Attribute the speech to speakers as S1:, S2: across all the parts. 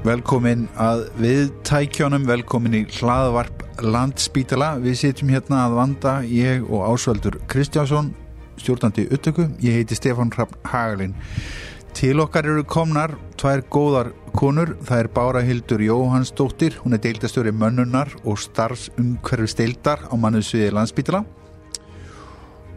S1: Velkomin að við tækjónum, velkomin í hlaðvarp Landspítala. Við sitjum hérna að vanda, ég og Ásvaldur Kristjánsson, stjórnandi uttöku. Ég heiti Stefán Rapp Hagalin. Til okkar eru komnar tvær góðar konur. Það er Bára Hildur Jóhannsdóttir, hún er deildastöri mönnunar og starfsumhverfis deildar á mannuðsviði Landspítala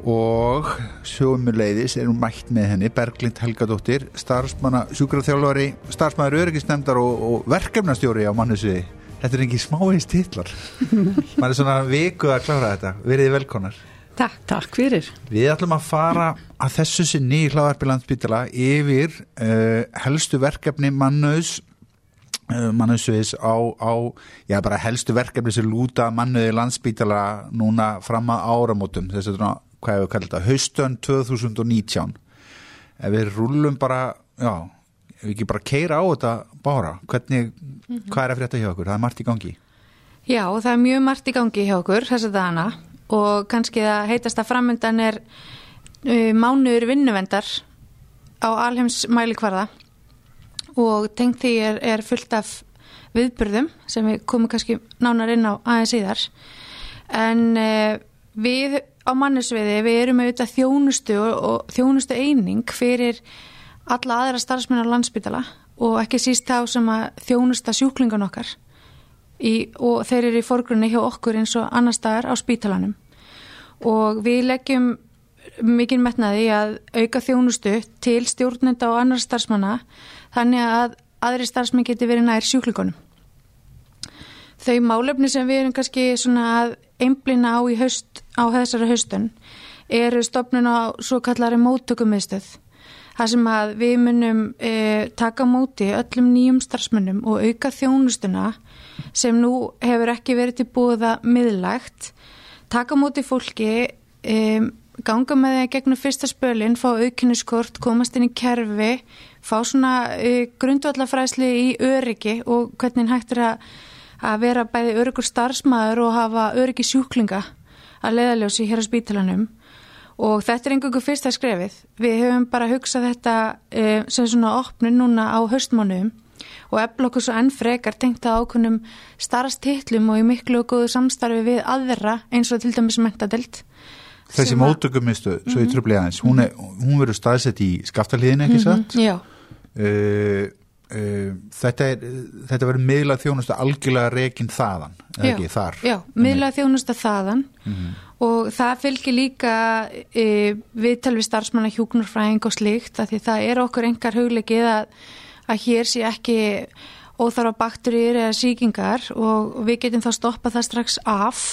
S1: og sjóumuleiðis erum mætt með henni Berglind Helgadóttir starfsmanna sjúkraþjálfari starfsmæður öryggisnemdar og, og verkefnastjóri á mannuðsviði þetta er ekki smáins titlar. Maður er svona viku að klára þetta. Verið velkonar
S2: Takk, takk fyrir.
S1: Við ætlum að fara að þessu sinni í hlaðarpi landsbytala yfir uh, helstu verkefni mannuðs uh, mannuðsviðis á, á já bara helstu verkefni sem lúta mannuði landsbytala núna fram að áramótum. Þess að hvað hefur kallt þetta, haustön 2019 ef við rúlum bara já, ef við ekki bara keira á þetta bara, hvernig mm -hmm. hvað er að frétta hjá okkur, það er margt í gangi.
S2: Já, það er mjög margt í gangi hjá okkur þess að dana og kannski það heitast að framöndan er uh, mánuður vinnuvendar á alheims mælikvarða og tengt því er, er fullt af viðburðum sem við komum kannski nánar inn á aðeins síðar. En uh, við á mannesviði við erum auðvitað þjónustu og, og þjónustu eining fyrir alla aðra starfsmenn á landsbytala og ekki síst þá sem að þjónusta sjúklingan okkar í, og þeir eru í forgrunni hjá okkur eins og annar staðar á spítalanum. Og við leggjum mikið metnaði að auka þjónustu til stjórnenda og annar starfsmanna þannig að aðri starfsmenn geti verið nær sjúklingunum. Þau málefni sem við erum kannski svona að einblina á í haust, á þessari haustun eru stopnun á svo kallari móttökumiðstöð það sem að við munum e, taka móti öllum nýjum starfsmönnum og auka þjónustuna sem nú hefur ekki verið til búða miðlægt taka móti fólki e, ganga með það gegnum fyrsta spölinn, fá aukinniskort komast inn í kerfi fá svona e, grundvallafræsli í öryggi og hvernig hægt er að vera bæði öryggur starfsmæður og hafa öryggi sjúklinga að leiðaljósi hér á spítalanum og þetta er einhverju fyrsta skrefið. Við hefum bara hugsað þetta e, sem svona opnun núna á höstmánuðum og efla okkur svo enn frekar tengt að ákunum starfstillum og í miklu og góðu samstarfi við aðverra eins og til dæmis mentadild.
S1: Þessi mótökumistu, svo ég mhm. tröfli aðeins, hún, hún verður staðsett í skaftaliðinu ekki satt?
S2: Mm -hmm, já.
S1: Uh, Uh, þetta, þetta verður miðlað þjónusta algjörlega reygin þaðan eða ekki þar
S2: já, miðlað þjónusta þaðan. Mm -hmm. og það fylgir líka e, viðtal við starfsmanna hjúknurfræðing og slikt að því það er okkur engar huglegið að, að hér sé ekki óþára bakturir eða síkingar og við getum þá stoppað það strax af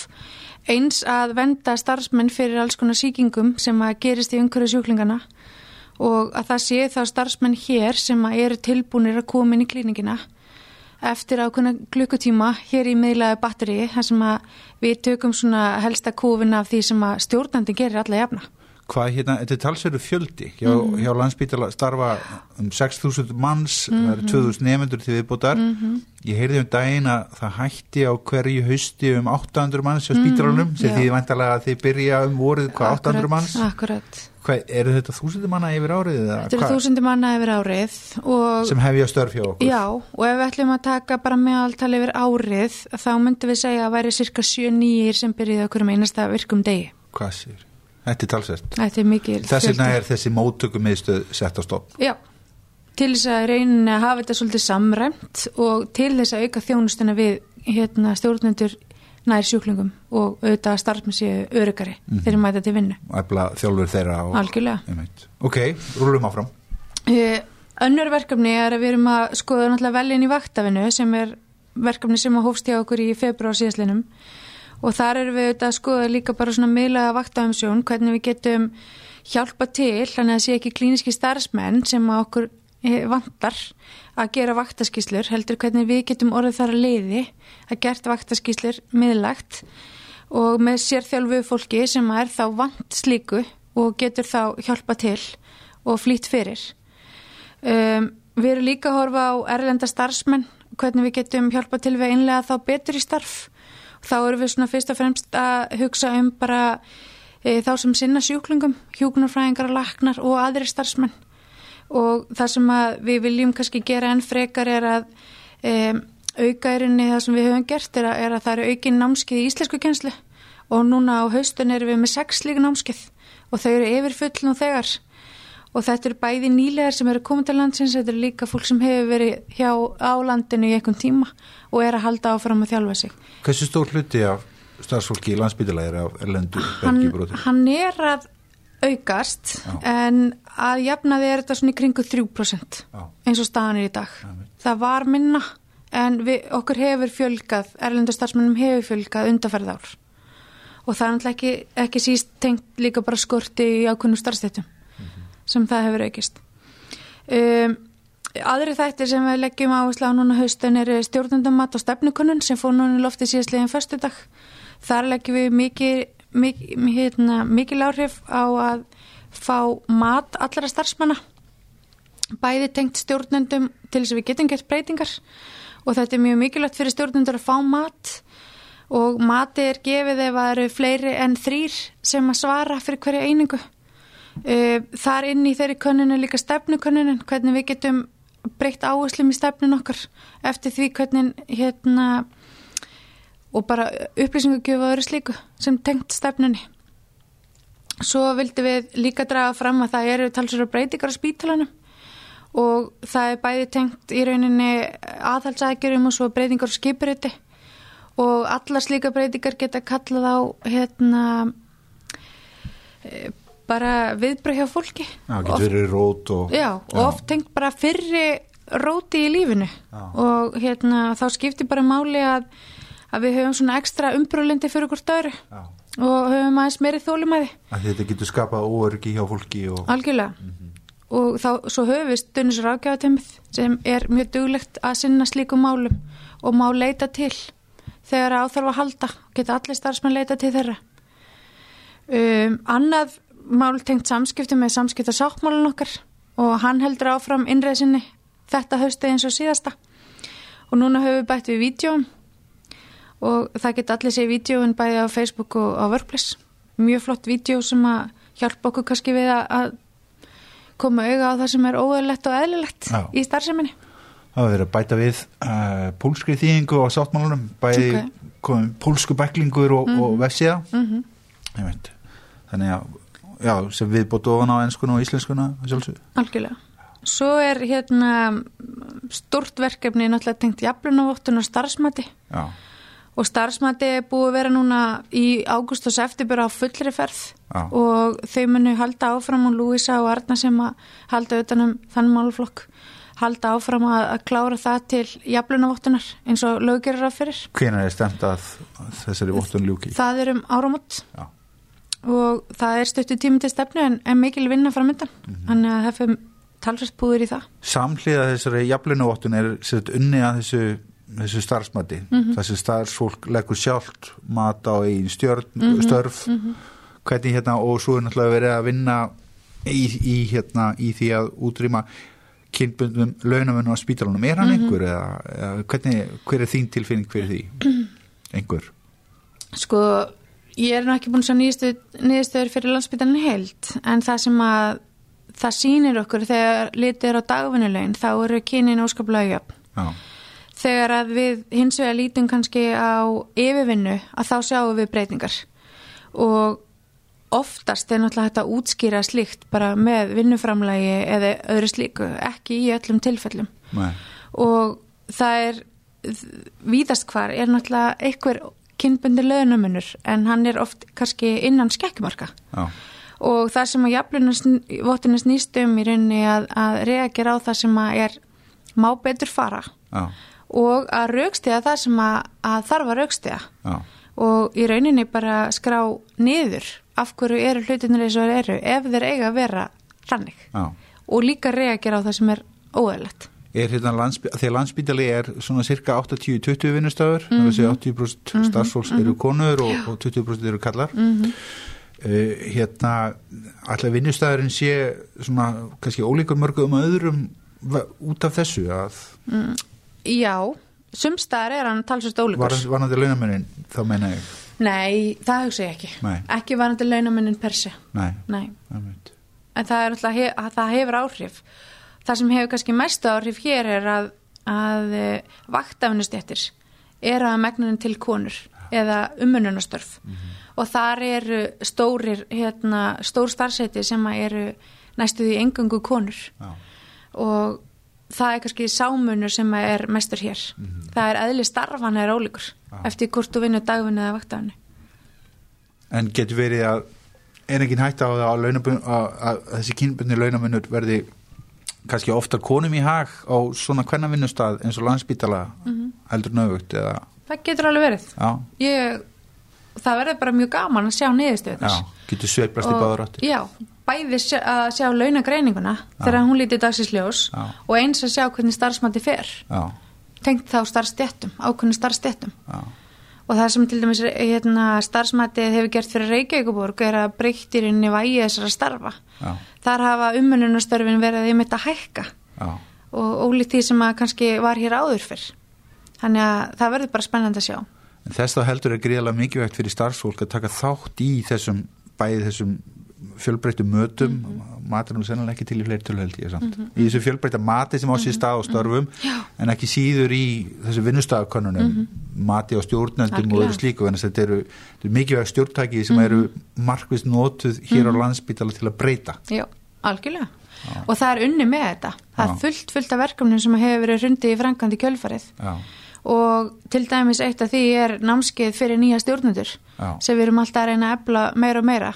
S2: eins að venda starfsmenn fyrir alls konar síkingum sem að gerist í umhverju sjúklingana og að það sé þá starfsmenn hér sem eru tilbúinir að koma inn í klíningina eftir ákveðna klukkutíma hér í miðlaði batteri þar sem við tökum helsta kúfin af því sem stjórnandi gerir alla jafna.
S1: Hvað hérna, þetta er talsverðu fjöldi hjá, mm. hjá landsbítala starfa um 6.000 manns, mm -hmm. það eru 2.000 mhm. nefndur til viðbútar. Mm -hmm. Ég heyrði um daginn að það hætti á hverju hausti um 800 manns á spítalunum, -hmm. sem því vantalega að þið byrja um voruð hvað 800 manns.
S2: Akkurat.
S1: Hvað, eru þetta þúsundir manna yfir árið?
S2: Þetta eru þúsundir manna yfir árið
S1: sem hefja störf hjá okkur
S2: Já, og ef við ætlum að taka bara meðaltal yfir árið þá myndum við segja að væri cirka 7-9 sem byrjiði okkur með einasta virkum degi
S1: Hvað sér? Þetta er talsvert.
S2: Þetta er mikil
S1: Þess vegna er þessi móttökum meðstöð sett á stopp.
S2: Já, til þess að reynin að hafa þetta svolítið samræmt og til þess að auka þjónustuna við hérna, stjórnendur nær sjúklingum og auðvitað starfsmessi örygari mm -hmm. þegar mæta til vinnu.
S1: Og efla þjálfur þeirra og...
S2: algjörlega.
S1: Ok, rúlum áfram.
S2: Uh, önnur verkefni er að við erum að skoða náttúrulega velin í vaktafinu sem er verkefni sem að hófst hjá okkur í februar síðaslinum og þar erum við auðvitað að skoða líka bara svona miðlaða vaktafumsjón hvernig við getum hjálpa til þannig að það sé ekki klíniski starfsmenn sem að okkur Eh, vantar að gera vaktaskíslur heldur hvernig við getum orðið þar að leiði að gert vaktaskíslur miðlagt og með sérþjálfu fólki sem er þá vant slíku og getur þá hjálpa til og flýtt fyrir. Um, við erum líka að horfa á erlenda starfsmenn hvernig við getum hjálpa til við einlega þá betur í starf þá erum við svona fyrst og fremst að hugsa um bara e, þá sem sinna sjúklingum hjúkunarfræðingar og laknar og aðri starfsmenn. Og það sem við viljum kannski gera enn frekar er að um, aukærinni það sem við höfum gert er að, er að það eru aukin námskið í íslensku kjenslu og núna á haustun erum við með sex líka námskið og þau eru yfirfull nú þegar og þetta eru bæði nýlegar sem eru komið til landsins, þetta eru líka fólk sem hefur verið hjá á landinu í einhvern tíma og er að halda áfram að þjálfa sig.
S1: Hversu stór hluti af starfsfólki í landsbytilega er af erlendu
S2: Hann,
S1: belgibróti?
S2: hann er að aukast
S1: Já.
S2: en að jafnaði er þetta svona í kringu 3%
S1: Já.
S2: eins og staðan er í dag.
S1: Einmitt.
S2: Það var minna en við, okkur hefur fjölgað, erlendu starfsmennum hefur fjölgað undarferð ár og það er náttúrulega ekki, ekki síst tengt líka bara skorti í ákveðnum starfstættum sem það hefur aukist. Um, aðri þættir sem við leggjum áherslu á núna haustin er stjórnundamat og stefnukunnun sem fór núna lofti síðastliðin förstu dag. Þar leggjum við mikið, mikið, hérna, mikil áhrif á að fá mat allra starfsmanna bæði tengt stjórnendum til þess að við getum gert breytingar og þetta er mjög mikilvægt fyrir stjórnendur að fá mat og mati er gefið ef það eru fleiri en þrýr sem að svara fyrir hverja einingu. Uh, Þar inn í þeirri könnun er líka stefnukönnunin, hvernig við getum breytt áherslum í stefnun okkar eftir því hvernig hérna og bara upplýsingugjöfu og öðru slíku sem tengt stefnunni. Svo vildi við líka draga fram að það eru talsverður breytingar á spítalanum og það er bæði tengt í rauninni aðhalsækjurum og svo breytingar á skipuriti og allar slíka breytingar geta kallað á hérna e, bara viðbröð hjá fólki.
S1: Já, getur verið rót og...
S2: Já, og oft tengt bara fyrri róti í lífinu
S1: Já.
S2: og hérna þá skiptir bara máli að, að við höfum svona ekstra umbrúlindi fyrir öðru
S1: Já.
S2: og höfum aðeins meiri þólumæði
S1: Að þetta getur skapað óörgi hjá fólki og...
S2: algjörlega og þá svo höfum við stundis rákjáðatömmið sem er mjög duglegt að sinna slíkum málum og má leita til þegar áþarf að halda geta allir starfsmenn leita til þeirra um, annað mál tengt samskipti með samskipta sáttmálun okkar og hann heldur áfram innreisinni þetta hausti eins og síðasta og núna höfum við bætt við vídjón og það geta allir séð vídjóin bæði á Facebook og á Workplace mjög flott vídjó sem að hjálpa okkur kannski við að, koma auga á það sem er óeðlegt og eðlilegt
S1: Já.
S2: í starfseminni
S1: Það var verið að bæta við uh, pólskri þýðingu á sáttmálunum, bæði
S2: Ok.
S1: okay. komum pólsku bæklingur og, og vefsíða.
S2: mm
S1: veit. Þannig að, já, sem við bótt ofan á enskuna og íslenskuna, sjálfsög.
S2: algjörlega svo er hérna stort verkefni náttúrulega tengt jaflunavottun og starfsmati
S1: Já,
S2: og starfsmati er búið að vera núna í ágúst og september á fullri ferð
S1: Já.
S2: og þau munu halda áfram og Lúisa og Arna sem að halda utanum þann málflokk halda áfram að, að klára það til jaflunavottunar eins og löggerir að fyrir
S1: hvenær er stemt að þessari vottun ljúki?
S2: það er um áramót
S1: Já.
S2: Og það er stuttu tími til stefnu en, en mikil vinna framöndan þannig að það fyrir talsvært búður í það
S1: Samhliða þessari jafnlunavottun er unni að þessu, þessu starfsmati. Þessi starfsfólk leggur sjálft mat á einn stjörn, störf, hvernig hérna, og svo er náttúrulega verið að vinna í, í, hérna, í því að útrýma kynbundum launamunum á spítalunum. Er hann einhver eða, eða hvernig, hver er þín tilfinning fyrir því? Einhver?
S2: Sko, ég er nú ekki búin svo nýðistöður fyrir landsbytarni heild en það sem að það sýnir okkur þegar litið er á dagvinnulegin þá eru kynin óskaplega jöfn.
S1: Já,
S2: Þegar að við hins vegar lítum kannski á yfirvinnu að þá sjáum við breytingar. Og oftast er náttúrulega hægt að útskýra slíkt bara með vinnuframlægi eða öðru slíku, ekki í öllum tilfellum.
S1: Nei,
S2: og það er víðast hvar er náttúrulega einhver kynbundi lögnumunur en hann er oft kannski innan skekkjumarka. Og það sem að jafnlunarsvottinu snýst um í rauninni að, að reagera á það sem að er má betur fara.
S1: Já,
S2: og að raukstiða það sem að, að þarf að raukstiða
S1: já,
S2: og í rauninni bara skrá niður af hverju eru hlutinir eins og eru ef þeir eiga að vera þannig.
S1: Já.
S2: og líka reagera á það sem er óæðilegt
S1: Er hérna landsbí, því að landsbítali er svona cirka 80-20 vinnustöður, mm -hmm. þessi 80% starfsfólks eru konur og, og 20% eru kallar. Mm hérna, allar vinnustöðurinn sé svona kannski ólíkur mörgum öðrum út af þessu að
S2: Já, sumstaðar er hann talsvist ólíkur.
S1: Var, varnandi launamennin, þá meina ég,
S2: Nei, það hugsa ég ekki.
S1: Nei.
S2: Ekki varandi launamennin per se.
S1: Nei,
S2: Nei,
S1: einmitt.
S2: en það er að það hefur áhrif Það sem hefur kannski mestu áhrif hér er að að uh, vaktafnustjættir eru að megnunum til konur eða umönnunastörf og þar eru stórir hérna, stór starfsæti sem eru næstu því engungu konur.
S1: Já.
S2: og það er kannski sámunur sem er mestur hér. Það er eðli starfan er ólíkur
S1: Já.
S2: eftir hvort þú vinnur dagvinni eða vaktafni
S1: En getur verið að er engin hægt á það að, að, að þessi kynbunni launamunur verði kannski oftar konum í hag á svona kvennavinnustad eins og landsbítala heldur nöfugt eða
S2: það getur alveg verið. Ég, það verður bara mjög gaman að sjá niðurstöðunar
S1: já, getur sveiflast í báður áttir.
S2: já, bæði sjá, að sjá launagreininguna þegar hún lítið dagsins ljós
S1: Já.
S2: og eins að sjá hvernig starfsmætti fer. Tengt þá starfstjættum, ákveðni starfstjættum
S1: já,
S2: og það sem til dæmis hérna, starfsmættið hefur gert fyrir Reykjavíkuborg er að breyttir inn í vægi þessara starfa.
S1: Já,
S2: þar hafa umönnunastörfin verið einmitt að hækka.
S1: Já.
S2: og ólíkt því sem að kannski var hér áður fyrr. Þannig að það verður bara spennandi að sjá.
S1: En þess þá heldur er gríðalega mikilvægt fyrir starfsfólk að taka þátt í þessum bæði þessum fjölbreyttu mötum. Mm -hmm. matur er sennilega ekki til í fleiri tölu held ég samt. Í þessu fjölbreytta mati sem á sér stað á störfum en ekki síður í þessu vinnustafakönnunum mati á stjórnendum og öðru slíku en þetta eru, eru mikilvægt stjórntæki sem eru markvist notuð hér á landsbítala til að breyta.
S2: Já, algjörlega. Og það er unni með þetta. Það
S1: Já.
S2: er fullt, fullt af verkefnum sem hefur verið hrundið í framkvæmdi kjölfarið.
S1: Já,
S2: og til dæmis eitt af því er námskeið fyrir nýja stjórnendur
S1: Já.
S2: sem við erum alltaf að reyna að efla meira og meira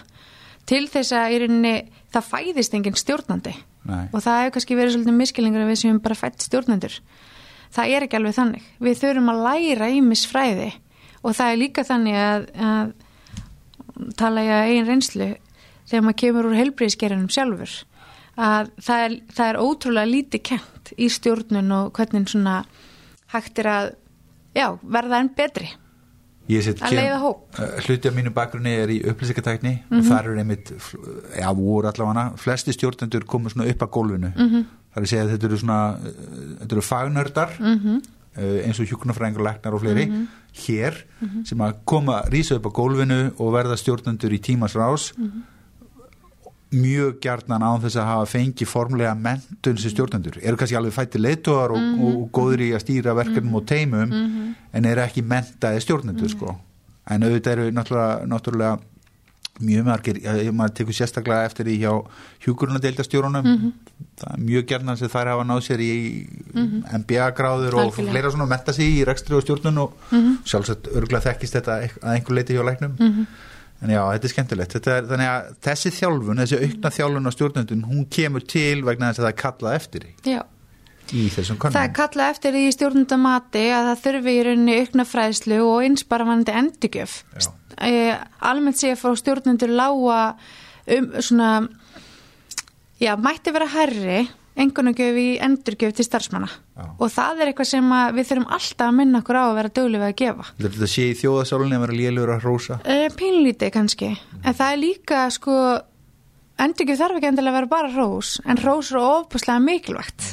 S2: til þess að í rauninni það fæðist enginn stjórnandi.
S1: Nei,
S2: og það hefur kannski verið svolítið miskilingur að við séum bara fætt stjórnendur. Það er ekki alveg þannig. Við þurfum að læra ímis fræði. Og það er líka þannig að, að tala ég að eigin reynslu þegar maður kemur úr heilbriðiskerunum sjálfur að það er, það er ótrúlega lítið kent í stjórnun og hvernig svona hægt er að já, verða enn betri Að leiða hóp. Mhm.
S1: Uh, Hluti af mínu bakgrunni er í upplýsingatækni og þar er einmitt, já, voru allavega flesti stjórnendur komið svona upp að gólfinu
S2: Mhm.
S1: -hmm. það er að segja að þetta eru svona uh, þetta eru fagnördar
S2: Mhm.
S1: -hmm. eins og hjúknarfræðingur, læknar og fleiri hér sem að koma rísa upp á gólfinu og verða stjórnendur í tímas rás
S2: Mhm.
S1: Mjög gjarnan án þess að hafa fengi formlega mentun sem stjórnendur. Eru kannski alveg fætti leitóar og,
S2: Mhm.
S1: og, og góður í að stýra verkefnum og teimum en eru ekki mentaði stjórnendur sko. en auðvitað eru náttúrulega, náttúrulega mjög margir, maður tekur sérstaklega eftir í hjá hjúkurunadeildastjórunum það er mjög gjarnan sem þær hafa náð sér í MBA gráður og fleira svona menta sig í rekstri og stjórnun og sjálfsagt örgulega þekkist þetta að einhver leiti hjá læknum en já, þetta er skemmtilegt. Þetta er, þannig að þessi þjálfun, þessi aukna þjálfun á stjórnendun, hún kemur til vegna þess að það er kallað eftir
S2: já.
S1: Í þessum
S2: Það er kallað eftir í stjórnundamati að það þurfi í rauninni aukna fræðslu og eins bara vandi endurgjöf.
S1: Já.
S2: E, almennt sé að fá stjórnundur lága um svona, já, mætti vera herri engunagjöf í endurgjöf til starfsmanna.
S1: Já.
S2: Og það er eitthvað sem við þurfum alltaf að minna okkur á að vera dögleg við að gefa.
S1: þetta sé í þjóðasálunni að vera lélur að hrósa
S2: E, pínlítið kannski, en það er líka sko, endurgjöf þarf ekki endilega að vera bara rós, en rós er ofbúslega mikilvægt.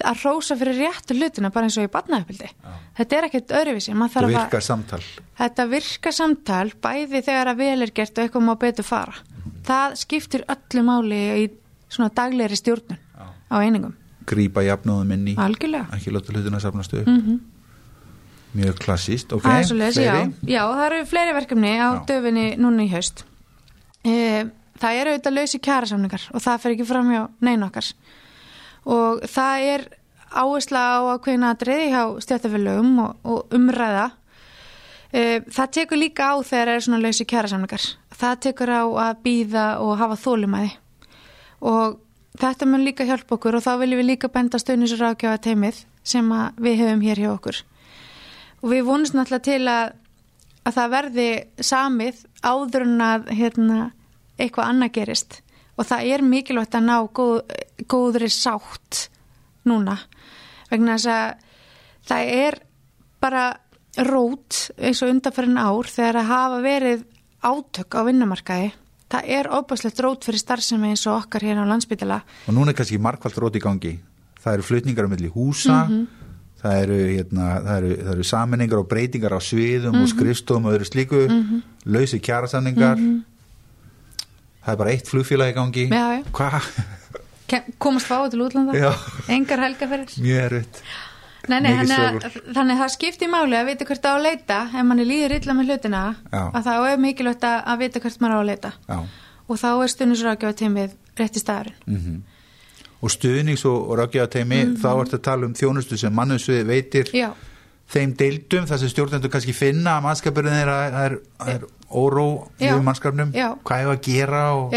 S2: Að rósa fyrir réttu hlutina bara eins og í barnaðupildi. Þetta er ekkert þarf að-
S1: virkar samtal
S2: Þetta virka samtal bæði þegar að vel er gert og eitthvað má betur fara. Það skiptir öllu máli í svona daglegri stjórnun á einingum.
S1: grípa jafnóðum inn í
S2: Algjörlega.
S1: ekki láta hlutina safnast upp mm -hmm. mjög klassíst, ok
S2: svo leiðis, já. Já, það eru fleiri verkefni á
S1: Já.
S2: döfinni núna í haust. E, það eru auðvitað lausi kjærasamningar og það fer ekki fram hjá neina okkar. Og það er áhersla á að hvernig aðriði hjá stjættafélögum og, og umræða. E, það tekur líka á þegar það eru svona lausi kjærasamningar. Það tekur á að býða og hafa þólumæði. Og þetta mun líka hjálpa okkur og þá viljum við líka benda stöðnisur ákjáða teimið sem við höfum hér hjá okkur. Og við vonumst náttúrulega til að, að það verði samið áður en að hérna, eitthvað annað gerist. Og það er mikilvægt að ná góð, góðri sátt núna. Vegna þess að það er bara rót eins og undanferðin ár þegar að hafa verið átök á vinnumarkaði það er óbæslegt rót fyrir starfsemi eins og okkar hérna á landsbytila
S1: og núna er kannski markvallt rót í gangi. Það eru flutningar á milli húsa
S2: Mhm.
S1: það, eru, hérna, eru, eru saminningar og breytingar á sviðum
S2: Mhm.
S1: og skrifstofum og öðru slíku lausi kjærasamningar það er bara eitt flugfélag í gangi.
S2: Mhm.
S1: Hvað?
S2: Komast fáið til útlanda? Engar helgaferðir
S1: mjög erfitt
S2: Nei, nei, þannig, að, þannig að það skiptir máli að vita hvert á að leita. Ef manni líður illa með hlutina
S1: Já.
S2: að þá er mikilvægt að, vita hvert maður á að leita.
S1: Já.
S2: og þá er stundisrákjáð tímið rétti staðurinn.
S1: Mhm. Og stuðnings og, og rákjaðateimi, þá ertu að tala um þjónustu sem mannusvið veitir
S2: Já,
S1: þeim deildum, þar sem stjórnendur kannski finna að mannskapurinn er, er, er óró yfir mannskapnum, hvað er að gera og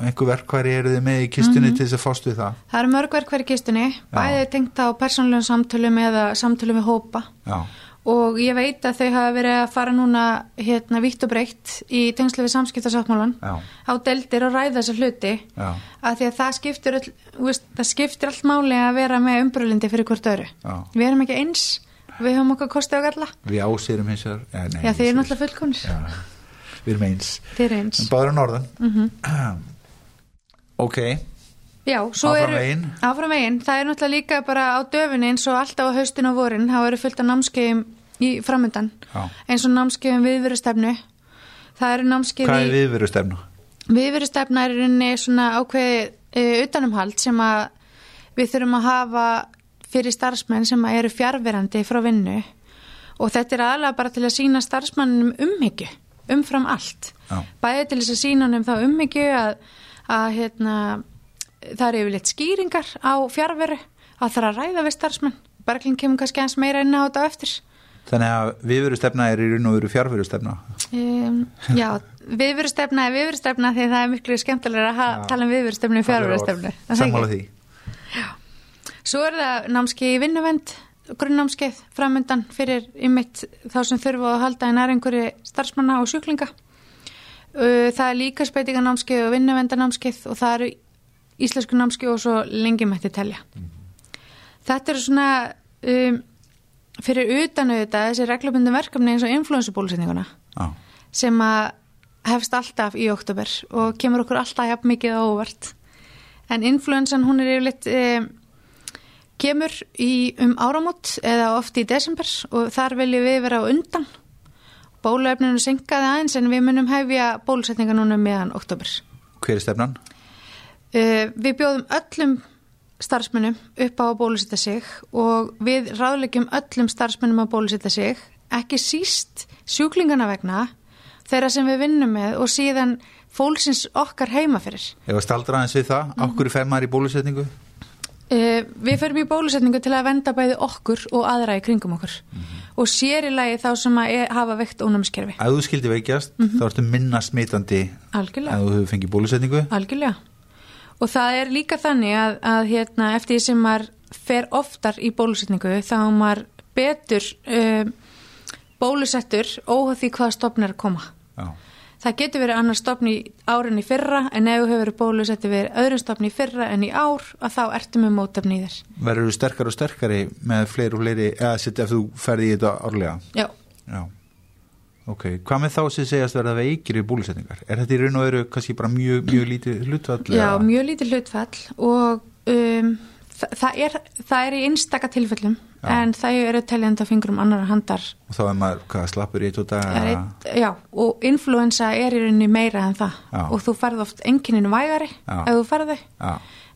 S1: einhver verkværi eru þið með í kistunni
S2: Mhm.
S1: til þess að fást við það.
S2: það eru mörg verk hverju kistunni. Bæði tengt á persónlegum samtölum eða samtölum við hópa.
S1: Já,
S2: og ég veit að þau hafa verið að fara núna hérna vitt og breytt í tengslu við samskiptasáttmálan
S1: já,
S2: á deldir og ræða þessa hluti.
S1: Já,
S2: að því að það skiptir, veist, það skiptir allt máli að vera með umbröðlindi fyrir hvort öru
S1: já.
S2: við erum ekki eins, við höfum okkar kosti og galla.
S1: Við ásýrum hins vegar.
S2: Já þið er
S1: ég-
S2: náttúrulega fullkonir
S1: Já, við erum eins.
S2: eins.
S1: Báður á norðan.
S2: mm
S1: Ok,
S2: já, svo
S1: Áfram veginn.
S2: áfram veginn, það er náttúrulega líka bara á döfunni eins og alltaf á haustin og vorin þá eru fullt af námskeiðum í framöndan
S1: já.
S2: eins og námskeiðum viðverustefnu það eru námskeið
S1: Hvað
S2: í
S1: er viðverustefna?
S2: viðverustefna er rauninni svona ákveði uh, utanumhald sem að við þurfum að hafa fyrir starfsmenn sem eru fjárverandi frá vinnu og þetta er aðalega bara til að sína starfsmannum umhyggju umfram allt
S1: Já.
S2: bæði til þess að sína honum þá umhyggju að, að hérna, það eru yfirleitt skýringar á fjárveru að það er að ræða við starfsmenn Berglind kemur kannski aðeins meira inn á þetta eftir
S1: Þannig að viðverustefna er í raun og veru fjárverustefna.
S2: Um, já, viðverustefna er viðverustefna því það er miklu skemmtilega að
S1: Já.
S2: tala um viðverustefnu og fjárverustefnu. Er
S1: Sammála því.
S2: Svo er það námskeið í vinnuvend, grunnnámskeið framöndan fyrir ymitt þá sem þurfa að halda í næringur starfsmanna og sjúklinga. Það er líka speitinganámskeið og vinnuvendanámskeið og það eru íslensku námskeið og svo lengi mætti telja. Þetta eru svona um, fyrir utan auðvitað þessi reglubundum verkefni eins og influensubólusetninguna
S1: Já,
S2: sem að hefst alltaf í oktober og kemur okkur alltaf jafn mikið á óvart. En influensan hún er yfirleitt e, kemur í um áramót eða oft í desember og þar viljum við vera á undan. Bóluefninu synkaði aðeins en við munum hefja bólusetninga núna meðan oktober.
S1: hver er stefnan?
S2: Uh, við bjóðum öllum starfsmönnum upp á að bólusetja sig og við ráðleggjum öllum starfsmönnum að bólusetja sig, ekki síst sjúklingana vegna þeirra sem við vinnum með og síðan fólksins okkar heima fyrir.
S1: Ef að staldra aðeins við það, okkur er femmar í bólusetningu?
S2: Uh, við förum í bólusetningu til að venda bæði okkur og aðra í kringum okkur og sér í lagi þá sem að er, hafa veikt ónámskerfi.
S1: Ef þú skildi veikjast,
S2: Mhm.
S1: þá ertu minna smitandi
S2: Algjörlega.
S1: ef þú hefur fengið bólusetningu.
S2: Algjörlega. Og það er líka þannig að, að hérna, eftir því sem maður fer oftar í bólusetningu þá maður betur uh, bólusettur óhaf því hvaða stopn er að koma.
S1: Já,
S2: Það getur verið annar stopn í árin í fyrra en ef þú hefur verið bólusettur við öðrum stopn í fyrra en í ár að þá ertu með mótefni í þér.
S1: verður þú sterkar og sterkari með fleiri og fleiri, eða sitt ef þú ferði í þetta árlega.
S2: Já.
S1: Já. Ok, hvað með þá sem segjast verða veikir í bólusetningar? Er þetta í raun og veru kannski bara mjög, mjög lítið hlutfall?
S2: Já, mjög lítið hlutfall og um, þa það, er, það er í einstaka tilfellum
S1: Já.
S2: en það eru teljandi á fingrum annar handar.
S1: Og þá er maður, hvað, slappur í eitt,
S2: já, og influensa er í rauninni meira en það.
S1: Já.
S2: og þú farð oft enginninu vægari ef þú farði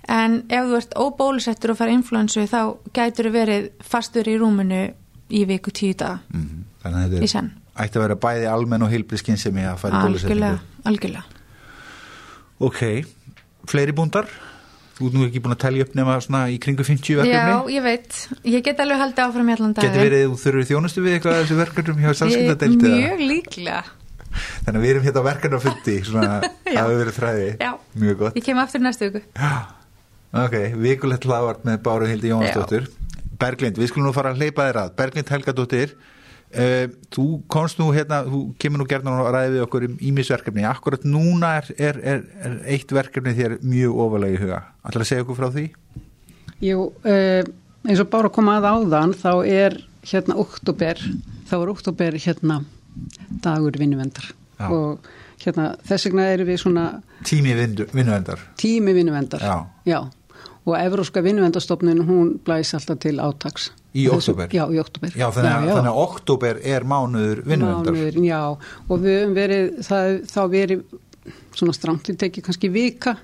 S2: en ef þú ert óbólusettur og farið influensu þá gætur þú verið fastur í rúminu í viku tíu daga
S1: mm, þannig að þetta er, ætti að vera bæði almenn og heilbrískinn sem ég að
S2: algjörlega,
S1: bólusetningu.
S2: algjörlega.
S1: Ok, fleiri búndar? Þú ert nú ekki búin að telja upp nema svona í kringu 50
S2: Já,
S1: verkefni?
S2: ég veit, ég get alveg haldið áfram allan dag
S1: Getur verið þú þurfur þjónustu við eitthvað af þessu verkefnum hjá samskiptadeildið?
S2: Mjög líklega
S1: Þannig að við erum hérna á verkefnafundi, svona
S2: Já.
S1: að við verið þræði.
S2: Já.
S1: Mjög gott.
S2: Ég kem aftur næstu viku
S1: Ok, vikulegt hlaðvart með Báru Hildi Jónsdóttur. Berglind, við skulum nú fara að hleypa þér að. Berglind Helgadóttir, þú komst nú hérna, þú kemur nú gerðan og ræði við okkur um ímisverkefni. Akkurat núna er, er, er, er eitt verkefni þér mjög ofalega í huga. Ætlar að segja okkur frá því?
S3: Jú, uh, eins og bara að koma að áðan þá er hérna oktober, þá er oktober hérna dagur vinnuvendar
S1: Já.
S3: og hérna þess vegna erum við svona
S1: Tími vinnuvendar.
S3: tími vinnuvendar.
S1: Já.
S3: Og Evróska vinnuvendastofnun hún blæs alltaf til átaks.
S1: Í október?
S3: Já, í oktober.
S1: Já, þannig að, þannig að oktober er mánuður vinnuvendar.
S3: Mánuður, já, og við höfum verið, það, þá verið svona strangt við tekið kannski vika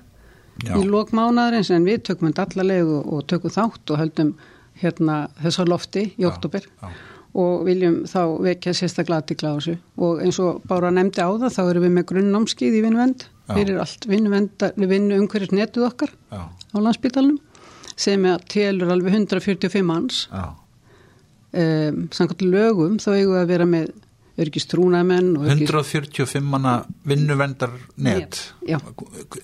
S1: Já.
S3: í lok mánaðarins en við tökum þetta allarleg og, tökum þátt og höldum hérna þessa lofti í oktober
S1: já.
S3: og viljum þá vekja sérstaklega aðtikla á þessu og eins og bara nefndi á það þá erum við með grunnnámskið í vinnuvend
S1: Já.
S3: fyrir allt vinnuvend vinnu umhverjus netuð okkar
S1: já,
S3: á landsbytalunum sem telur alveg 145 manns
S1: já.
S3: Um, samkvæmt lögum þá eigum við að vera með örgist trúnamenn og öryggis-
S1: 145 manna vinnuvendar net
S3: Já.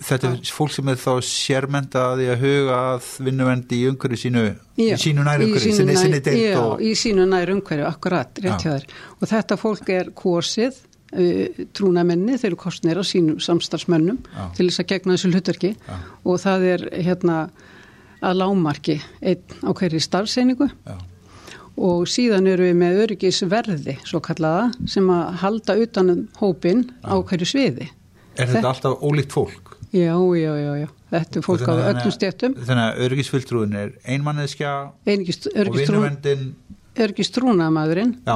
S1: þetta er fólk sem er þá sérmentaði að huga að vinnuvendi í umhverju sínu
S3: Já,
S1: í sínu nær
S3: í
S1: umhverju, sinni, sinni deild
S3: já,
S1: og
S3: í sínu nær umhverju, akkurat, rétt
S1: Já.
S3: hjá þér og þetta fólk er kosið uh, trúnamenni, þeir eru kostnir á sínum samstarfsmönnum
S1: Já.
S3: til þess að gegna þessu hlutverki
S1: Já.
S3: og það er hérna að lámarki einn á hverju starfseiningu
S1: já,
S3: og síðan eru við með öryggisverði svo kallaða sem að halda utanum hópin á hverju sviði.
S1: Er þetta alltaf ólíkt fólk?
S3: Já, já, já, já, þetta er fólk á öllum stjættum
S1: þannig að örgisfulltrúin er einmanneskja og vinnuvendin
S3: örgistrúnamaðurinn
S1: já,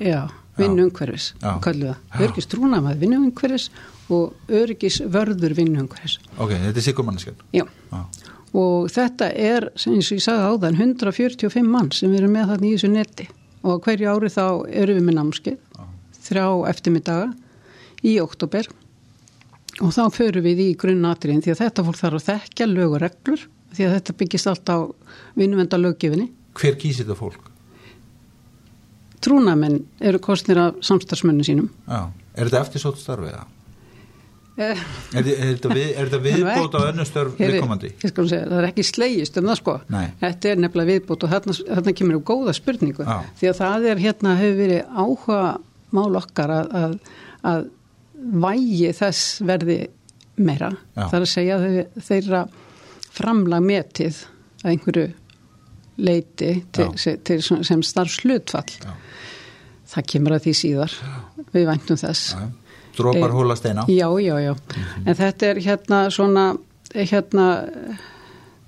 S3: Já, vinnuumhverfis,
S1: Já.
S3: kallu það.
S1: Já.
S3: Örgistrúnamaður vinnuumhverfis og örgisvörður vinnuumhverfis.
S1: ok, þetta er sikurmanneskjan
S3: Já,
S1: já,
S3: og þetta er, eins og ég sagði áðan, 145 mann sem erum með þarna í þessu neti og hverju ári þá erum við með námskeið, þrjá eftirmiddaga í oktober og þá förum við í grunnatriðin því að þetta fólk þarf að þekkja lög og reglur því að þetta byggist allt á vinnuvenda löggefinni.
S1: hver kýs þetta fólk?
S3: Trúnamenn eru kostnir af samstarfsmönnu sínum.
S1: já, er þetta eftirsótt starfið það?
S3: Eh,
S1: Er, er er þetta viðbót á önnur störf
S3: Heyrðu,
S1: viðkomandi?
S3: segja, það er ekki slegist um það sko
S1: Nei.
S3: þetta er nefnilega viðbútt og þarna, þarna kemur upp góða spurningu
S1: Já.
S3: því að það er hérna hefur verið áhuga mál okkar að, að, að vægi þess verði meira
S1: Já.
S3: það er að segja þeir- þeirra framlag metið að einhverju leiti til,
S1: Já.
S3: sem, til, sem starfslutfall
S1: Já.
S3: það kemur að því síðar við væntum þess
S1: Já, drópar
S3: Eh,
S1: hóla steina
S3: Já, já, já. En þetta er hérna svona, hérna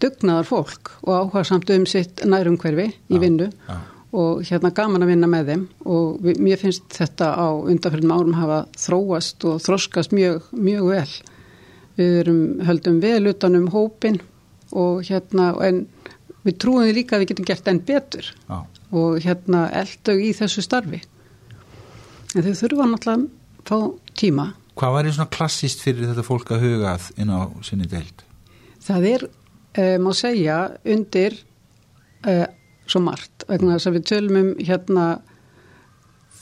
S3: dugnaðar fólk og áhuga samt um sitt nærumhverfi í
S1: Já,
S3: vinnu
S1: já.
S3: og hérna gaman að vinna með þeim og við, mér finnst þetta á undanfyrir árum hafa þróast og þroskast mjög, mjög vel. Við erum höldum vel utanum hópin og hérna, en við trúum því líka að við getum gert enn betur
S1: Já,
S3: og hérna eldu í þessu starfi. En þau þurfa náttúrulega að fá tíma
S1: Hvað var svona klassist fyrir þetta fólk að hugað inn á sinni deild?
S3: Það er, uh, má segja, undir uh, svo margt vegna þess að við tölum um hérna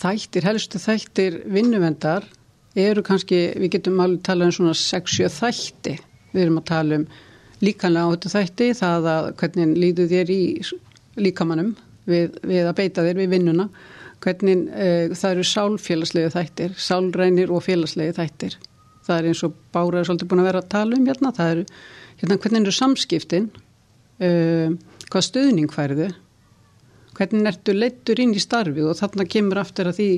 S3: þættir, helstu þættir vinnuvendar eru kannski, við getum alveg tala um svona 6-7 þætti. Við erum að tala um líkanlega áttu þætti, það að hvernig líður þér í líkamannum við, við að beita þér við vinnuna, hvernig uh, það eru sálfélagslegu þættir, sálrænir og félagslegu þættir. Það er eins og Bára er svolítið búin að vera að tala um hérna, það eru hérna, hvernig eru samskiptin, uh, hvað stöðning færðu, hvernig ertu leittur inn í starfið og þarna kemur aftur að því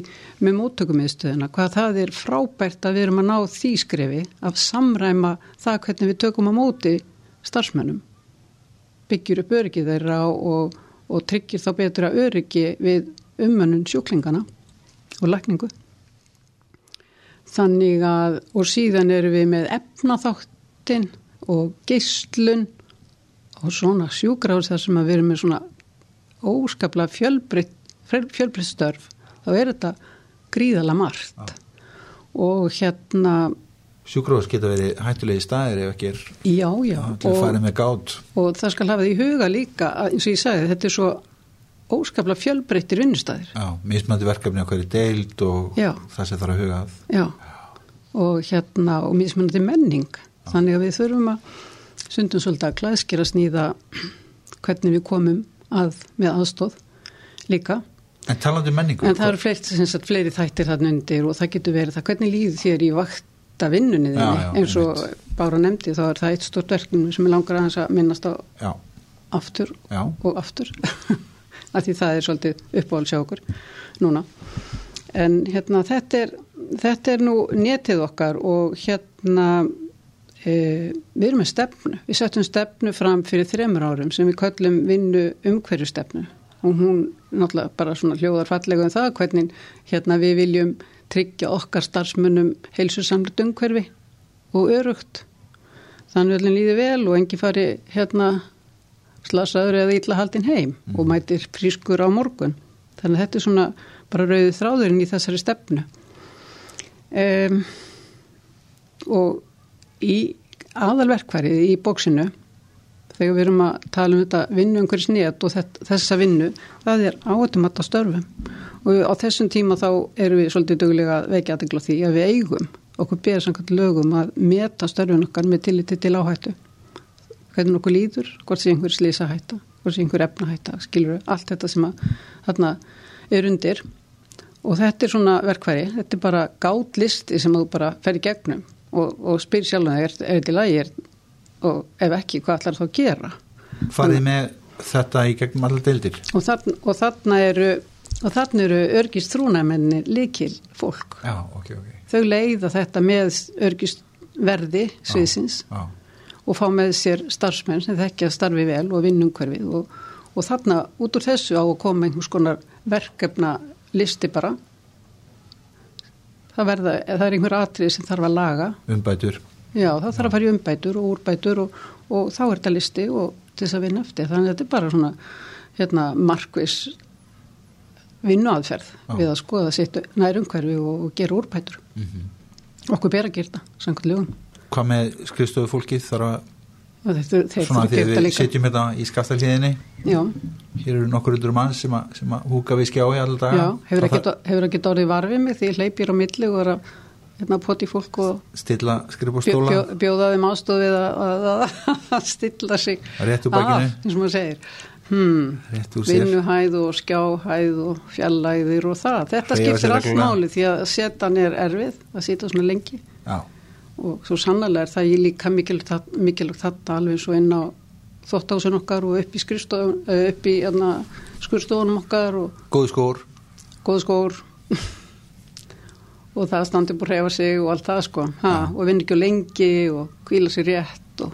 S3: með móttökumiðstöðuna, hvað það er frábært að við erum að ná því skrefi að samræma það hvernig við tökum á móti starfsmönnum, byggjur upp öryggi þeirra og, og tryggir þá betra öryggi við ummönnun sjúklingana og lækningu. Þannig að, og síðan eru við með efnaþáttin og geyslun og svona sjúkrahús þar sem að við erum með svona óskaplega fjölbreytt störf, þá er þetta gríðala margt. Og hérna,
S1: Sjúkrós geta verið hættulegi staðir ef ekki er
S3: já, já,
S1: til að fara með gát
S3: og það skal hafa því huga líka, eins og ég sagði, þetta er svo óskaplega fjölbreyttir vinnustæðir.
S1: Já, mismandi verkefni á hverju deild og
S3: Já.
S1: það sem þarf að huga að.
S3: Já, og hérna og mismunandi menning. Þannig að við þurfum að sundum svolítið að klæðskera snýða hvernig við komum að með aðstóð líka.
S1: En talandi um menningu
S3: en það eru sem sagt, fleiri þættir þarna undir og það getur verið það. Hvernig líður þér í vakta vinnunni
S1: Já,
S3: þinni?
S1: já,
S3: eins og Bára nefndi þá er það eitt stort verkefni sem er langar aðeins að minnast á
S1: Já,
S3: aftur
S1: já,
S3: og aftur af því það er svolítið uppáhald sjá okkur núna. En hérna þetta er þetta er nú netið okkar og hérna e, við erum með stefnu. Við settum stefnu fram fyrir þremur árum sem við köllum vinnu umhverju stefnu og hún náttúrulega bara svona hljóðar fallega um það hvernig hérna við viljum tryggja okkar starfsmunum heilsusamlut umhverfi og örugt þannig að líði vel og engi fari hérna slasaður eða illa haldinn heim og mætir frískur á morgun. Þannig að þetta er svona bara rauðið þráðurinn í þessari stefnu. Um, og í aðalverkvarið í bóksinu þegar við erum að tala um þetta vinnu einhverjus net og þessa vinnu það er áhættumatta störfum og á þessum tíma þá erum við svolítið duglega að vekja aðegla því að við eigum okkur beður samkvæmt lögum að meta störfun okkar með tilliti til áhættu hvernig okkur líður, hvort sé einhver slísa hætta hvort sé einhver efna hætta, skilur allt þetta sem að þarna er undir. Og þetta er svona verkværi þetta er bara gátt listi sem þú bara fer í gegnum og, og spyr sjálf er, er þetta í lagi? Er, og ef ekki, hvað ætlar þá að gera?
S1: Farið með þetta í gegnum allar deildir.
S3: Og, þarna, og þarna eru og þarna eru örgist trúnæmenni likil fólk
S1: já, ok, ok.
S3: Þau leiða þetta með örgist verði sviðsins.
S1: já,
S3: og fá með sér starfsmenn sem þekkja starfi vel og vinnumhverfið og, og þarna út úr þessu á að koma einhvers konar verkefna listi bara. Það verða, það er einhver atrið sem þarf að laga.
S1: Umbætur.
S3: Já það þarf að fara í umbætur og úrbætur og, og þá er þetta listi og til þess að vinna eftir. Þannig að þetta er bara svona hérna markvis vinnuaðferð við að skoða sitt nær umhverfi og, og gera úrbætur. Okkur ber að gera þetta samkvæmt lögum
S1: hvað með skrifstofu fólkið? Þarf að
S3: þetta,
S1: svona
S3: þetta
S1: við setjum hérna í skaftarliðinni
S3: já,
S1: hér eru nokkur undur mann sem, að- sem að húka við skjái alltaf
S3: hefur
S1: Það
S3: hefur ekki orðið varfið mig því ég hleypir á milli og er að hérna, poti fólk og
S1: stilla
S3: bjó,
S1: skrifbórstóla
S3: bjó, bjóða þeim aðstofið að, að, að, að stilla sig.
S1: Rétt úr bakinu.
S3: af, eins og maður segir. Hmm, vinnuhæð og skjáhæð og fjallæðir og það. Þetta
S1: Hreyfa
S3: skiptir allt máli því að setan er erfið að sita svona lengi.
S1: Já,
S3: og svo sannlega er það ég líka mikilvægt þetta alveg svo inn á þóttásun okkar og upp í skrifstofun upp í hérna, skurstofunum okkar og
S1: góðu skór.
S3: Góð skór. Og það standi búið að reyfa sig og allt það sko. Ha, og vinna ekki á lengi og kvíla sér rétt og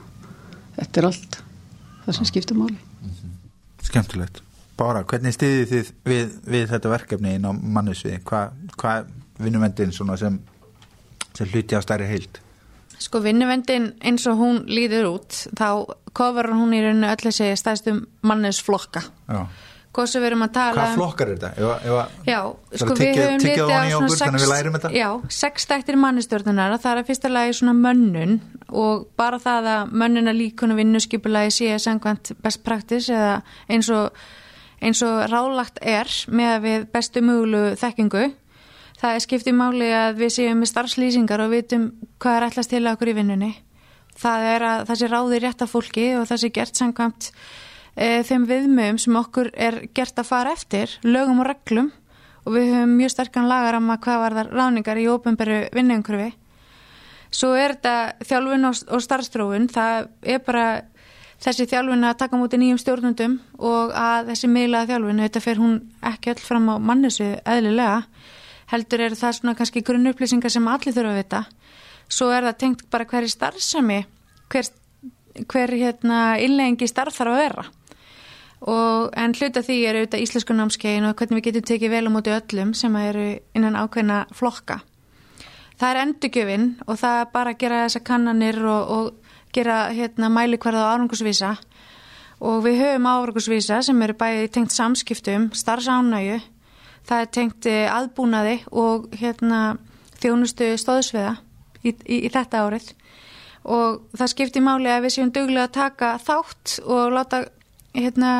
S3: þetta er allt það sem skiptir máli.
S1: Skemmtilegt. Bára, hvernig stiðið þið við, við þetta verkefni inn á mannusviði hvað hva vinnumendin svona sem sem hluti á stærri heild
S2: Sko vinnuvendin eins og hún líður út þá kofar hún í rauninu öll þessi stæðstum mannesflokka.
S1: já.
S2: Hvað sem við erum að tala
S1: hvað flokkar er þetta? Ef, að- ef, að-
S2: Já, sko
S1: að
S2: við höfum litið á svona
S1: að þetta?
S2: Já, sex stættir mannistjórnunar það er fyrsta lagi svona mönnun og bara það að mönnuna líkun og vinnuskipulagi sé sangvænt best practice eða eins og, eins og rálagt er með að við bestu mögulu þekkingu það er skiptið máli að við séum með starfslýsingar og vitum hvað er ætlast til okkur í vinnunni það er að það sé ráði rétt af fólki og það sé gert sangvæmt e, þeim viðmögum sem okkur er gert að fara eftir, lögum og reglum og við höfum mjög sterkan lagar að hvað var það ráningar í ópenberu vinnuumhverfi. Svo er þetta þjálfun og, og starfstrófun, það er bara þessi þjálfun að taka mútið nýjum stjórnundum og að þessi miðlaða þjálfun, þetta fer hún ekki öll fram á mannessu eðlilega, heldur er það svona kannski grunnupplýsingar sem allir þurfa að vita. Svo er það tengt bara hverju starfsemi, hver, hver hérna innleggingi starf þarf að vera og en hluta því er auðvitað íslensku námskeiðin og hvernig við getum tekið vel á móti öllum sem eru innan ákveðna flokka. Það er endurgjöfin og það er bara að gera þessa kannanir og, og gera hérna, mælikvarða og árangusvísa og við höfum árangusvísa sem eru bæði tengt samskiptum, starfsánægu, það er tengt eh, aðbúnaði og hérna, þjónustu stóðsviða í, í, í þetta árið. Og það skiptir máli að við séum duglega að taka þátt og láta hérna,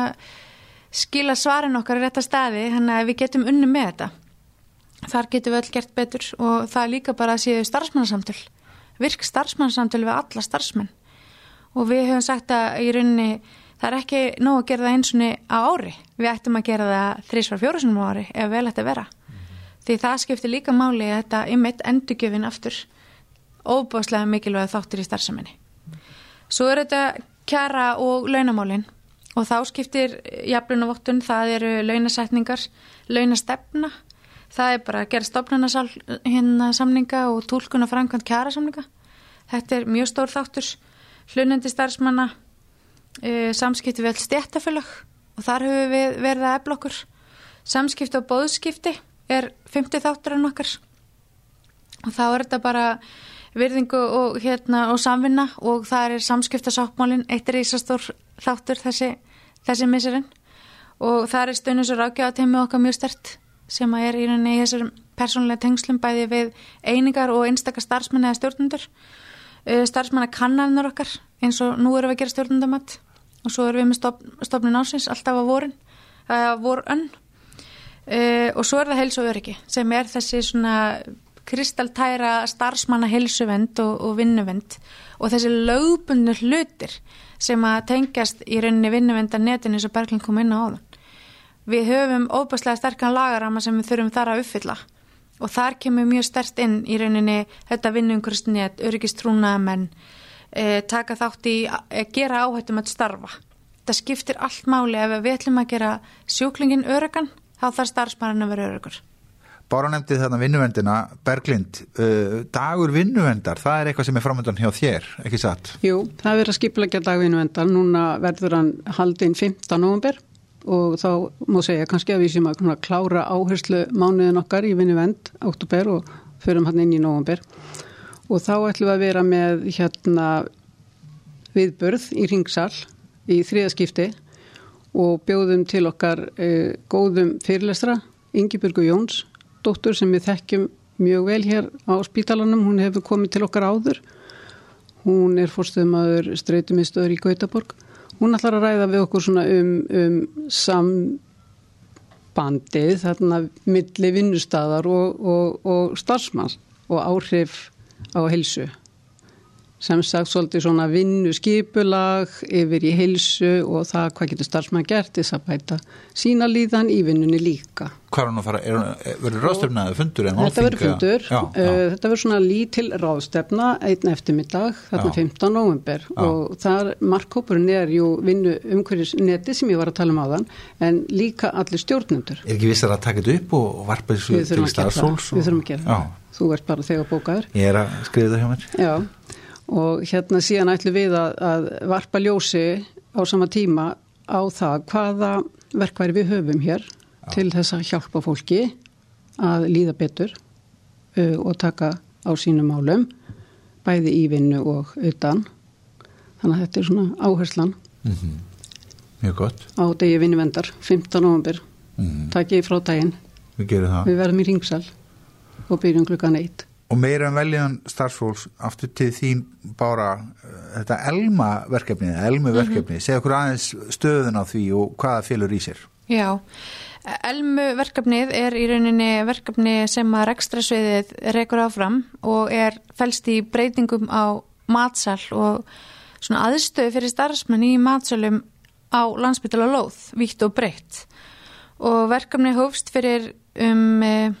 S2: skila svarin okkar í rétta staði þannig að við getum unni með þetta. Þar getum við öll gert betur og það er líka bara að séu starfsmannsamtöl virk starfsmannsamtöl við alla starfsmenn. Og við höfum sagt að í rauninni það er ekki nóg að gera það einsunni á ári. Við ættum að gera það þrísvar fjórusunum á ári ef vel að vera. Því það skiptir líka máli að þetta ymmit endurgjöfin aftur óbáslega mikilvæg þáttur í starfseminni. Svo er þetta kjara og launamálin. Og þá skiptir jafnlunavottun, það eru launasetningar, launastefna. Það er bara að gera stofnunasal hérna samninga og tólkun og framkvæmt kjara samninga þetta er mjög stór þáttur. Hlunandi starfsmanna samskipti við all stjættafélag og þar höfum við verið að efla okkur. Samskipti og bóðskipti er 50 þáttur en okkar. Og þá er þetta bara virðingu og, hérna, og samvinna og það er samskiptasáttmálin eitt er ísastór þáttur þessi þessi missurinn og það er stöðnus og rákjáðateimi okkar mjög stert sem að er í í þessum persónulega tengslum bæði við einingar og einstakar starfsmenn eða stjórnundur starfsmenn að kannanur okkar eins og nú erum við að gera stjórnundamatt og svo erum við með stop, stopnin ásins alltaf á vorin, að vor önn uh, og svo er það heilsu öryggi sem er þessi svona kristaltæra starfsmanna heilsuvend og, og vinnuvend og þessi lögbundur hlutir sem að tengjast í rauninni vinnuvenda netin eins og Berglind kom inn á áðan. Við höfum óbærslega sterkan lagarama sem við þurfum þar að uppfylla og þar kemur mjög stert inn í rauninni þetta vinnungurstnétt, öryggistrúnamenn, e, taka þátt í e, gera áhættum að starfa. Það skiptir allt máli ef við ætlum að gera sjúklingin örugan, þá þarf starfsmæðan að vera örugur.
S1: Bára nefndi þarna vinnuvendina, Berglind, uh, dagur vinnuvendar, það er eitthvað sem er framöndan hjá þér, ekki satt?
S3: Jú, það verður að skipla dag vinnuvendar, núna verður hann haldinn 15. november og þá má segja kannski að við sem að klára áherslu mánuðin okkar í vinnuvend, oktober og förum hann inn í november og þá ætlum við að vera með hérna viðbörð í ringsal í þriðaskipti og bjóðum til okkar eh, góðum fyrirlestra, Ingi-Björgu Jóns dóttur sem við þekkjum mjög vel hér á spítalanum, hún hefur komið til okkar áður. Hún er fórstuðmaður streytumistöður í Gautaborg hún ætlar að ræða við okkur svona um, um sambandið þarna milli vinnustadar og, og, og starfsmann og áhrif á helsu sem sagt svolítið svona vinnu skipulag yfir í heilsu og það hvað getur starfsmann gert þess að bæta sína líðan í vinnunni líka.
S1: Hvað er hann að fara, verður ráðstefnaði fundur en
S3: málþinga? Þetta verður fundur, já, já. Uh, þetta verður svona lítil ráðstefna einn eftirmiddag, þarna já. 15. november og þar markkópurinn er jú vinnu umhverjus neti sem ég var að tala um á þann en líka allir stjórnendur.
S1: Er ekki vissar að taka þetta upp og varpa þessu til starfsóls?
S3: Við þurfum að gera það. Þú ert bara þegar bókaður.
S1: Ég er að skrifa það hjá mér.
S3: Já og hérna síðan ætlum við að, að varpa ljósi á sama tíma á það hvaða verkværi við höfum hér Já. til þess að hjálpa fólki að líða betur uh, og taka á sínum málum bæði í vinnu og utan þannig að þetta er svona áherslan
S1: mm -hmm. Mjög gott
S3: á degi vinnuvendar, 15. november mm -hmm. takk ég frá daginn
S1: við, við
S3: verðum í ringsal og byrjum klukkan eitt
S1: Og meira en veljan starfsfólks aftur til þín bara uh, þetta elma verkefni, elmu verkefni, mm -hmm. segja okkur aðeins stöðun á því og hvaða fylgur í sér.
S2: Já, elmu verkefnið er í rauninni verkefni sem að rekstrasviðið rekur áfram og er fælst í breytingum á matsal og svona aðstöðu fyrir starfsmenn í matsalum á landsbytala lóð, vítt og breytt. Og verkefni hófst fyrir um eh,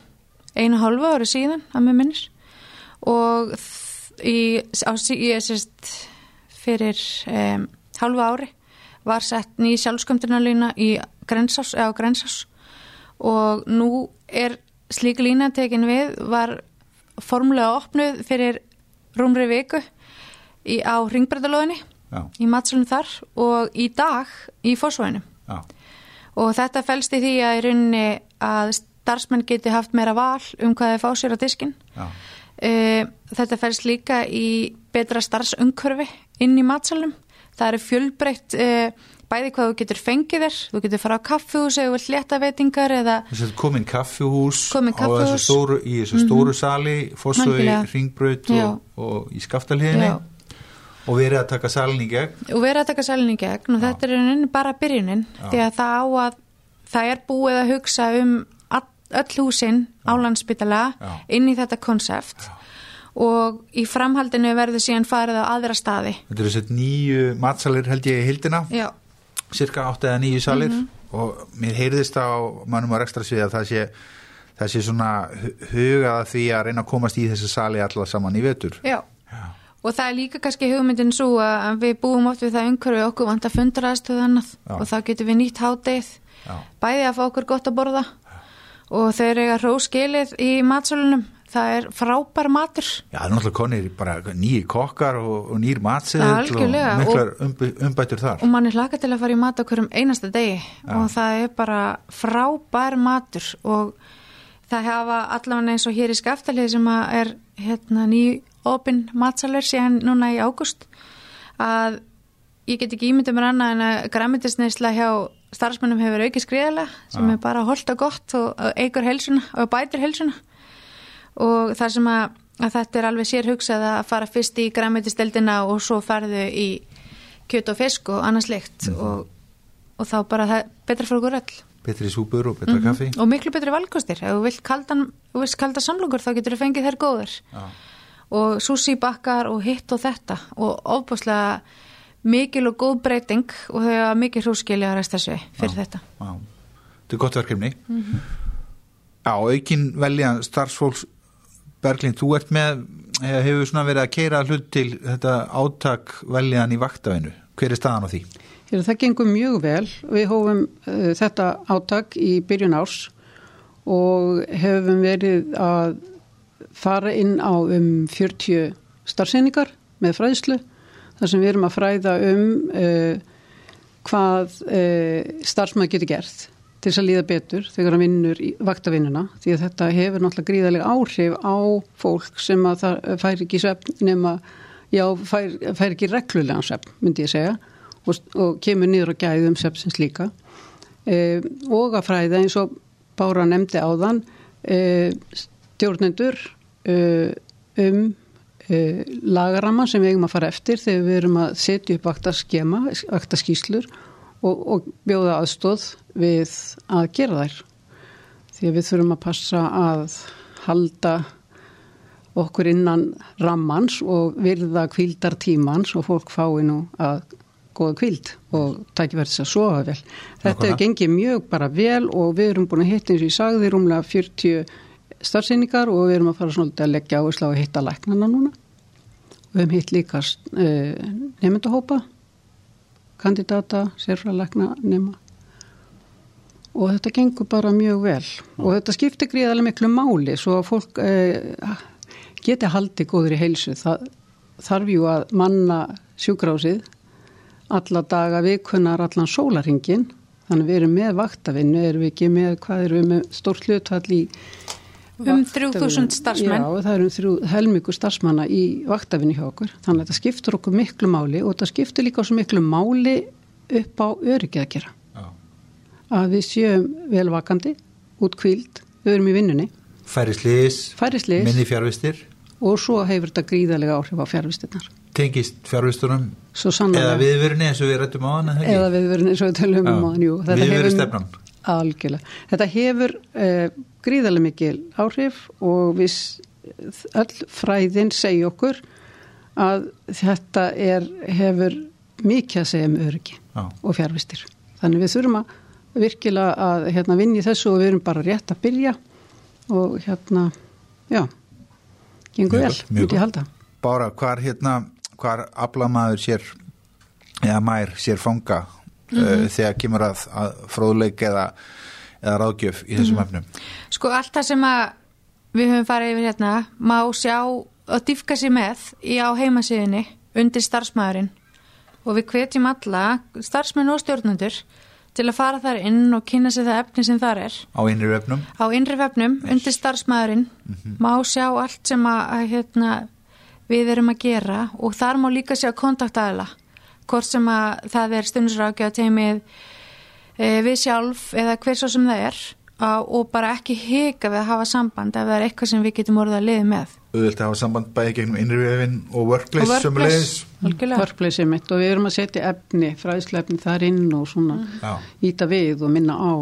S2: einu hálfu ári síðan að með minnir og í, á, í sérst, fyrir um, halvu ári var sett ný sjálfsköndunarlýna í Grensás, og nú er slík lína tekin við var formulega opnuð fyrir rúmri viku í, á ringbræðalóðinni í matslunum þar og í dag í fósvæðinu og þetta fælst í því að í rauninni að starfsmenn geti haft meira val um hvað þeir fá sér á diskin Já Uh, þetta færst líka í betra starfsumkörfi inn í matsalum. Það eru fjölbreytt uh, bæði hvað þú getur fengið þér, þú getur fara á kaffihús eða vill leta veitingar eða...
S1: Þess að komin kaffihús, komin kaffihús. Þessu stóru, í þessu stóru mm -hmm. sali, fórsögi, ringbröð og, og í skaftalíðinni og verið að taka salin í gegn.
S2: Og verið að taka salin í gegn og Já. þetta er bara byrjunin Já. því að það á að það er búið að hugsa um öll húsinn á landsbytala inn í þetta konsept og í framhaldinu verður síðan farið á aðra staði.
S1: Þetta eru sett nýju matsalir held ég í hildina, Já. cirka 8 eða nýju salir mm -hmm. og mér heyrðist á mannum á rekstra svið að það sé, það sé svona hugað því að reyna að komast í þessu sali allar saman í vetur.
S2: Já. Já. Og það er líka kannski hugmyndin svo að við búum oft við það umhverju okkur vant að fundra aðstöðu annað Já. og þá getur við nýtt hátdeið, bæði að fá okkur gott að borða og eru eiga hróskilið í matsölunum. Það er frábær matur.
S1: Já, það er náttúrulega konir bara nýjir kokkar og, og nýjir matsill og miklar umbættur þar.
S2: Og mann er hlaka til að fara í mat okkur um einasta degi. Já. og það er bara frábær matur. Og það hefa allavega eins og hér í skaftalið sem er hérna, ný opinn matsalur síðan núna í águst að ég get ekki ímyndið mér annað en að græmitisneisla hjá starfsmennum hefur aukið skriðalega sem
S1: Já.
S2: er bara holdt og gott og eigur helsuna og bætir helsuna og það sem að, að þetta er alveg sér hugsað að fara fyrst í græmitisteldina og svo farðu í kjöt og fisk og annað slikt og, og þá bara það er betra fyrir okkur öll.
S1: Betri súpur og betra kaffi.
S2: Og miklu betri valkostir. Ef þú vilt kaldan, kalda samlokur þá getur þú fengið þær góður
S1: Já.
S2: og sushi bakkar og hitt og þetta. Og ofbúslega mikil og góð breyting og þau hafa mikil hrúskili að resta sig fyrir þetta
S1: Já. þetta er gott verkefni Já, aukin velja starfsfólks Berglind, þú ert með hefur svona verið að keira hlut til þetta átak veljaðan í vaktavinu hver er staðan á því?
S3: Hér, það gengur mjög vel. Við hófum uh, þetta átak í byrjun árs og hefum verið að fara inn á um 40 starfseiningar með fræðslu þar sem við erum að fræða um uh, hvað uh, starfsmaður getur gert til þess að líða betur þegar hann vinnur vaktavinnuna. Því að þetta hefur náttúrulega gríðarlega áhrif á fólk sem að það fær ekki svefn nema, já, fær, fær ekki reglulegan svefn, myndi ég segja og, og kemur niður á gæðum svefnsins líka. E, og að fræða eins og Bára nefndi áðan stjórnendur um e, lagarama sem við eigum að fara eftir þegar við erum að setja upp vaktaskema, vaktaskíslur og, og bjóða aðstóð við að gera þær því að við þurfum að passa að halda okkur innan rammans og virða kvildar tímans og fólk fái nú að góða kvild og tækifærtis að sofa vel. Þetta
S1: Nákvæmlega.
S3: hefur gengið mjög bara vel og við erum búin að hitta eins og ég sagði rúmlega 40 starfsýningar og við erum að fara svolítið að leggja áherslu á að hitta læknana núna. Við hefum hitt líka uh, nefndahópa, kandidata, sérfræðalækna nema og þetta gengur bara mjög vel og þetta skiptir gríðarlega miklu máli svo að fólk uh, geti haldið góður í heilsu. Það þarf jú að manna sjúkrásið alla daga vikunar allan sólaringin þannig við erum með vaktavinnu erum við ekki með, hvað erum við með stórt hlutvall í
S2: Um 3000 starfsmenn.
S3: Já, það eru þrjú, helmingu starfsmanna í vaktavinnu hjá okkur. Þannig að þetta skiptur okkur miklu máli og þetta skiptur líka svo miklu máli upp á öryggið að gera.
S1: Já.
S3: að við séum velvakandi út kvíld, við erum í vinnunni.
S1: Færi slís,
S3: færi slis
S1: minni fjárvistir
S3: og svo hefur þetta gríðarlega áhrif á fjárvistinnar
S1: tengist fjárvistunum eða viðvörunni eins og við rættum á hana
S3: eða við verum eins og við tölum um jú. Þetta
S1: Viðvöru
S3: hefur-
S1: stefnan
S3: Algjörlega. Þetta hefur uh, gríðarlega mikil áhrif og við öll fræðin segja okkur að þetta er, hefur mikið að segja um öryggi
S1: Já.
S3: og fjárvistir. Þannig við þurfum að virkilega að hérna, vinna í þessu og við erum bara rétt að byrja og hérna, já, gengur vel, myndi ég halda.
S1: Bára, hvar hérna hvar aflamaður sér eða mær sér fanga uh, þegar kemur að, að fróðleik eða, eða ráðgjöf í þessum efnum.
S2: Sko allt það sem að við höfum farið yfir hérna má sjá og dýfka sér með í á heimasíðinni undir starfsmæðurinn og við hvetjum alla starfsmenn og stjórnendur til að fara þar inn og kynna sér það efni sem þar er.
S1: Á innri vefnum?
S2: Á innri vefnum undir starfsmæðurinn má sjá allt sem að, að hérna, við erum að gera og þar má líka sjá kontaktæðila hvort sem að það er stundisrákja teimið e, við sjálf eða hver svo sem það er og bara ekki hika við að hafa samband ef það er eitthvað sem við getum orðið að liði með.
S1: Auðvitað hafa samband bæði gegnum innri vefin og workplace, sömulegis
S2: algjörlega.
S3: Workplace mitt og við erum að setja efni, fræðsluefni þar inn og svona
S1: Já.
S3: íta við og minna á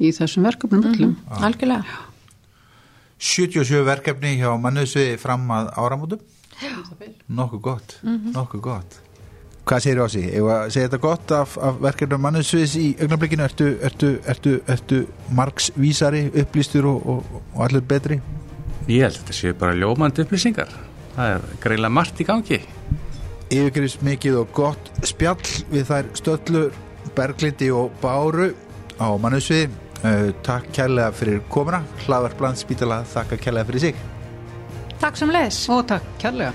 S3: í þessum verkefnum öllum.
S2: algjörlega.
S1: 77 verkefni hjá mannöðsviði fram að áramótum. Nokkuð gott nokkuð gott hvað segir þú á sig? Segja þetta gott af, af verkefnum mannöðsviðis í augnablikinu ertu, ertu, ertu, ertu margsvísari upplýstur og, og, og allur betri
S4: Ég held að þetta séu bara ljómandi upplýsingar. Það er greiðlega margt í gangi.
S1: yfirgrifst mikið og gott spjall við þær stöllur Berglindi og Báru á mannusviði uh, takk kærlega fyrir komuna hlaðvarpland spítala þakka kærlega fyrir sig
S2: Takk sem leðis
S3: Og takk, kærlega.